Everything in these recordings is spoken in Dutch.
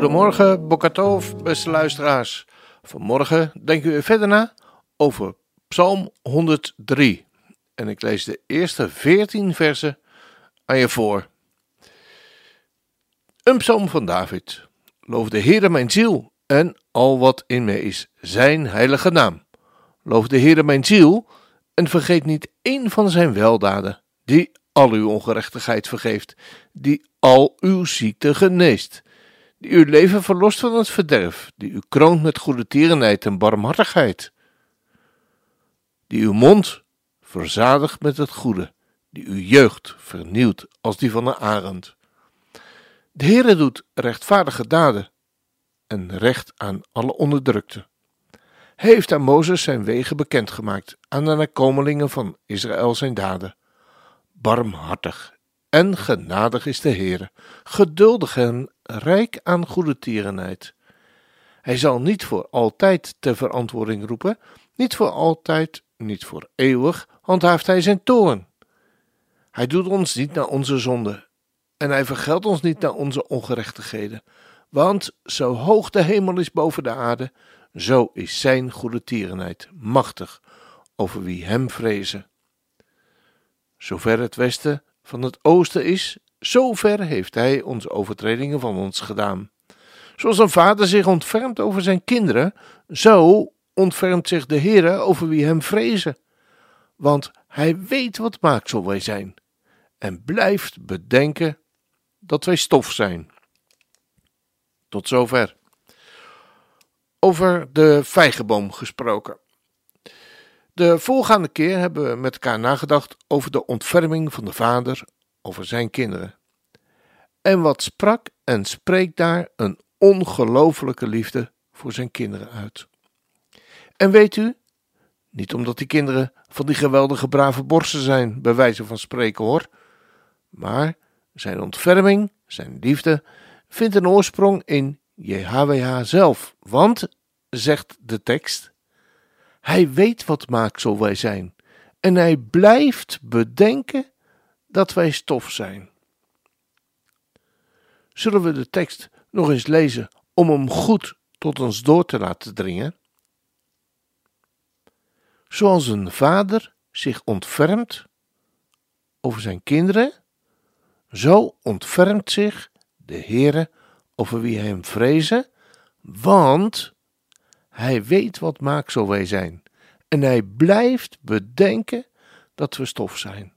Goedemorgen, Bokatov, beste luisteraars. Vanmorgen denken we verder na over Psalm 103. En ik lees de eerste 14 versen aan je voor. Een psalm van David. Loof de Heere mijn ziel en al wat in mij is, zijn heilige naam. Loof de Heere mijn ziel en vergeet niet één van zijn weldaden, die al uw ongerechtigheid vergeeft, die al uw ziekte geneest, die uw leven verlost van het verderf, die u kroont met goede tierenheid en barmhartigheid, die uw mond verzadigt met het goede, die uw jeugd vernieuwt als die van een arend. De Heere doet rechtvaardige daden en recht aan alle onderdrukten. Hij heeft aan Mozes zijn wegen bekendgemaakt, aan de nakomelingen van Israël zijn daden. Barmhartig en genadig is de Heere, geduldig en rijk aan goede tierenheid. Hij zal niet voor altijd ter verantwoording roepen, niet voor altijd, niet voor eeuwig, handhaaft hij zijn toorn. Hij doet ons niet naar onze zonde, en hij vergeldt ons niet naar onze ongerechtigheden. Want zo hoog de hemel is boven de aarde, zo is zijn goede tierenheid machtig over wie hem vrezen. Zover het westen van het oosten is, zover heeft hij onze overtredingen van ons gedaan. Zoals een vader zich ontfermt over zijn kinderen, zo ontfermt zich de Heere over wie hem vrezen. Want hij weet wat maaksel wij zijn en blijft bedenken dat wij stof zijn. Tot zover. Over de vijgenboom gesproken. De voorgaande keer hebben we met elkaar nagedacht over de ontferming van de vader over zijn kinderen. En wat sprak en spreekt daar een ongelooflijke liefde voor zijn kinderen uit. En weet u, niet omdat die kinderen van die geweldige brave borsten zijn, bij wijze van spreken hoor, maar zijn ontferming, zijn liefde, vindt een oorsprong in JHWH zelf. Want, zegt de tekst, hij weet wat maaksel wij zijn en hij blijft bedenken dat wij stof zijn. Zullen we de tekst nog eens lezen om hem goed tot ons door te laten dringen? Zoals een vader zich ontfermt over zijn kinderen, zo ontfermt zich de Heere over wie hem vrezen, want hij weet wat maaksel wij zijn en hij blijft bedenken dat we stof zijn.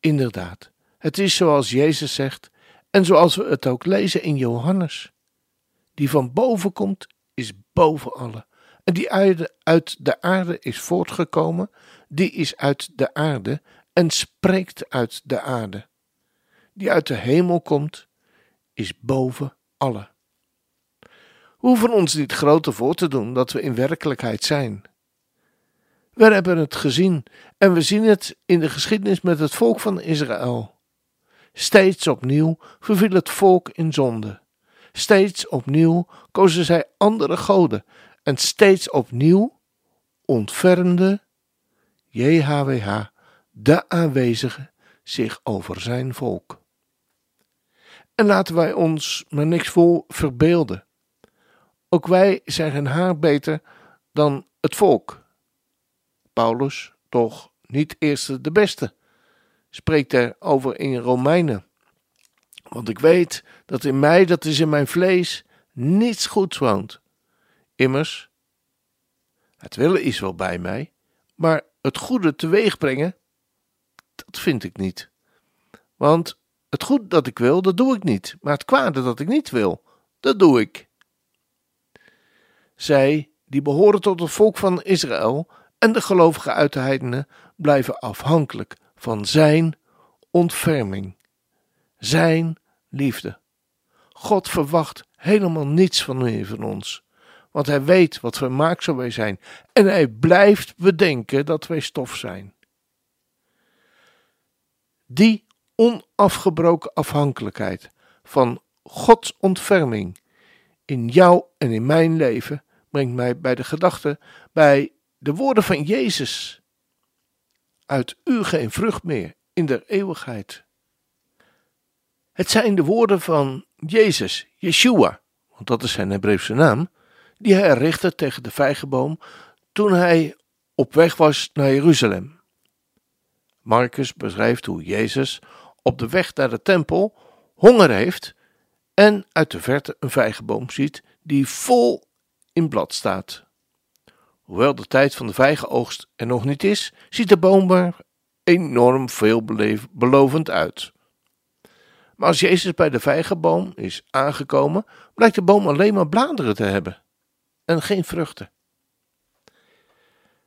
Inderdaad, het is zoals Jezus zegt en zoals we het ook lezen in Johannes. Die van boven komt, is boven alle. En die uit de aarde is voortgekomen, die is uit de aarde en spreekt uit de aarde. Die uit de hemel komt, is boven alle. Hoeven ons niet groter voor te doen dat we in werkelijkheid zijn. We hebben het gezien en we zien het in de geschiedenis met het volk van Israël. Steeds opnieuw verviel het volk in zonde. Steeds opnieuw kozen zij andere goden en steeds opnieuw ontfermde JHWH, de aanwezige, zich over zijn volk. En laten wij ons maar niks voor verbeelden. Ook wij zijn geen haar beter dan het volk. Paulus, toch niet eerste de beste, spreekt er over in Romeinen. Want ik weet dat in mij, dat is in mijn vlees, niets goeds woont. Immers, het willen is wel bij mij, maar het goede teweeg brengen, dat vind ik niet. Want het goede dat ik wil, dat doe ik niet, maar het kwade dat ik niet wil, dat doe ik. Zij, die behoren tot het volk van Israël en de gelovigen uit de heidenen, blijven afhankelijk van zijn ontferming. Zijn liefde. God verwacht helemaal niets van meer van ons, want Hij weet wat maaksel wij zijn en Hij blijft bedenken dat wij stof zijn. Die onafgebroken afhankelijkheid van Gods ontferming in jou en in mijn leven brengt mij bij de gedachte, bij de woorden van Jezus. Uit u geen vrucht meer in der eeuwigheid. Het zijn de woorden van Jezus, Yeshua, want dat is zijn Hebreeuwse naam, die hij richtte tegen de vijgenboom toen hij op weg was naar Jeruzalem. Marcus beschrijft hoe Jezus op de weg naar de tempel honger heeft en uit de verte een vijgenboom ziet die vol in blad staat. Hoewel de tijd van de vijgenoogst er nog niet is, ziet de boom er enorm veelbelovend uit. Maar als Jezus bij de vijgenboom is aangekomen, blijkt de boom alleen maar bladeren te hebben en geen vruchten.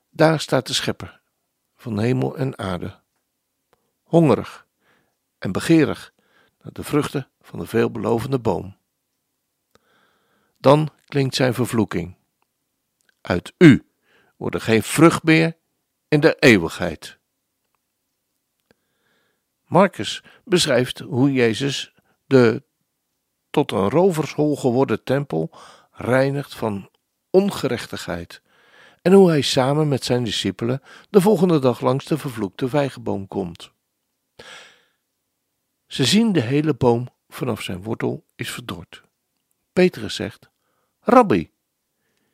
Daar staat de schepper van hemel en aarde, hongerig en begeerig naar de vruchten van de veelbelovende boom. Dan klinkt zijn vervloeking. Uit u wordt geen vrucht meer in de eeuwigheid. Marcus beschrijft hoe Jezus de tot een rovershol geworden tempel reinigt van ongerechtigheid en hoe hij samen met zijn discipelen de volgende dag langs de vervloekte vijgenboom komt. Ze zien de hele boom vanaf zijn wortel is verdord. Petrus zegt: Rabbi,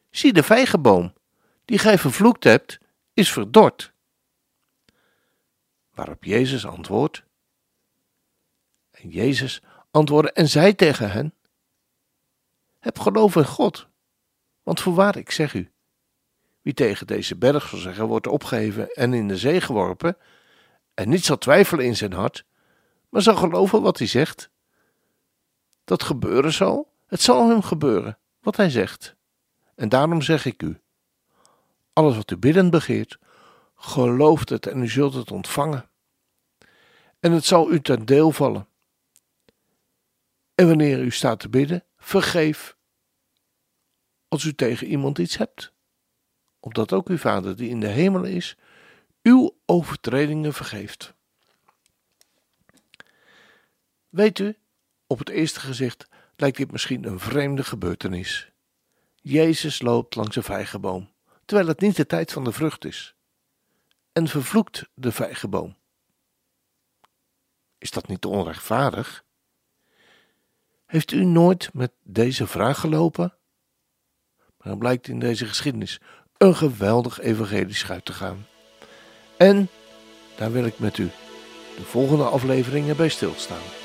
zie de vijgenboom die gij vervloekt hebt, is verdord. Waarop Jezus antwoordt: En Jezus antwoordde en zei tegen hen: Heb geloof in God, want voorwaar ik zeg u, wie tegen deze berg zal zeggen, wordt opgeheven en in de zee geworpen, en niet zal twijfelen in zijn hart, maar zal geloven wat hij zegt, dat gebeuren zal, het zal hem gebeuren, wat hij zegt. En daarom zeg ik u, alles wat u bidden begeert, gelooft het en u zult het ontvangen. En het zal u ten deel vallen. En wanneer u staat te bidden, vergeef als u tegen iemand iets hebt, opdat ook uw Vader die in de hemel is, uw overtredingen vergeeft. Weet u, op het eerste gezicht lijkt dit misschien een vreemde gebeurtenis. Jezus loopt langs een vijgenboom, terwijl het niet de tijd van de vrucht is, en vervloekt de vijgenboom. Is dat niet onrechtvaardig? Heeft u nooit met deze vraag gelopen? Maar dan blijkt in deze geschiedenis een geweldig evangelisch uit te gaan. En daar wil ik met u de volgende afleveringen bij stilstaan.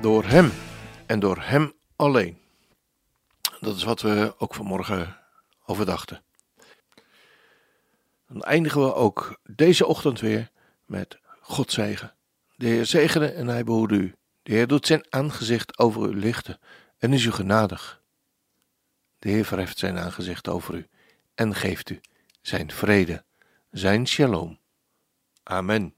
Door Hem en door Hem alleen. Dat is wat we ook vanmorgen overdachten. Dan eindigen we ook deze ochtend weer met God zegen. De Heer zegene en hij behoede u. De Heer doet zijn aangezicht over u lichten en is u genadig. De Heer verheft zijn aangezicht over u en geeft u zijn vrede, zijn shalom. Amen.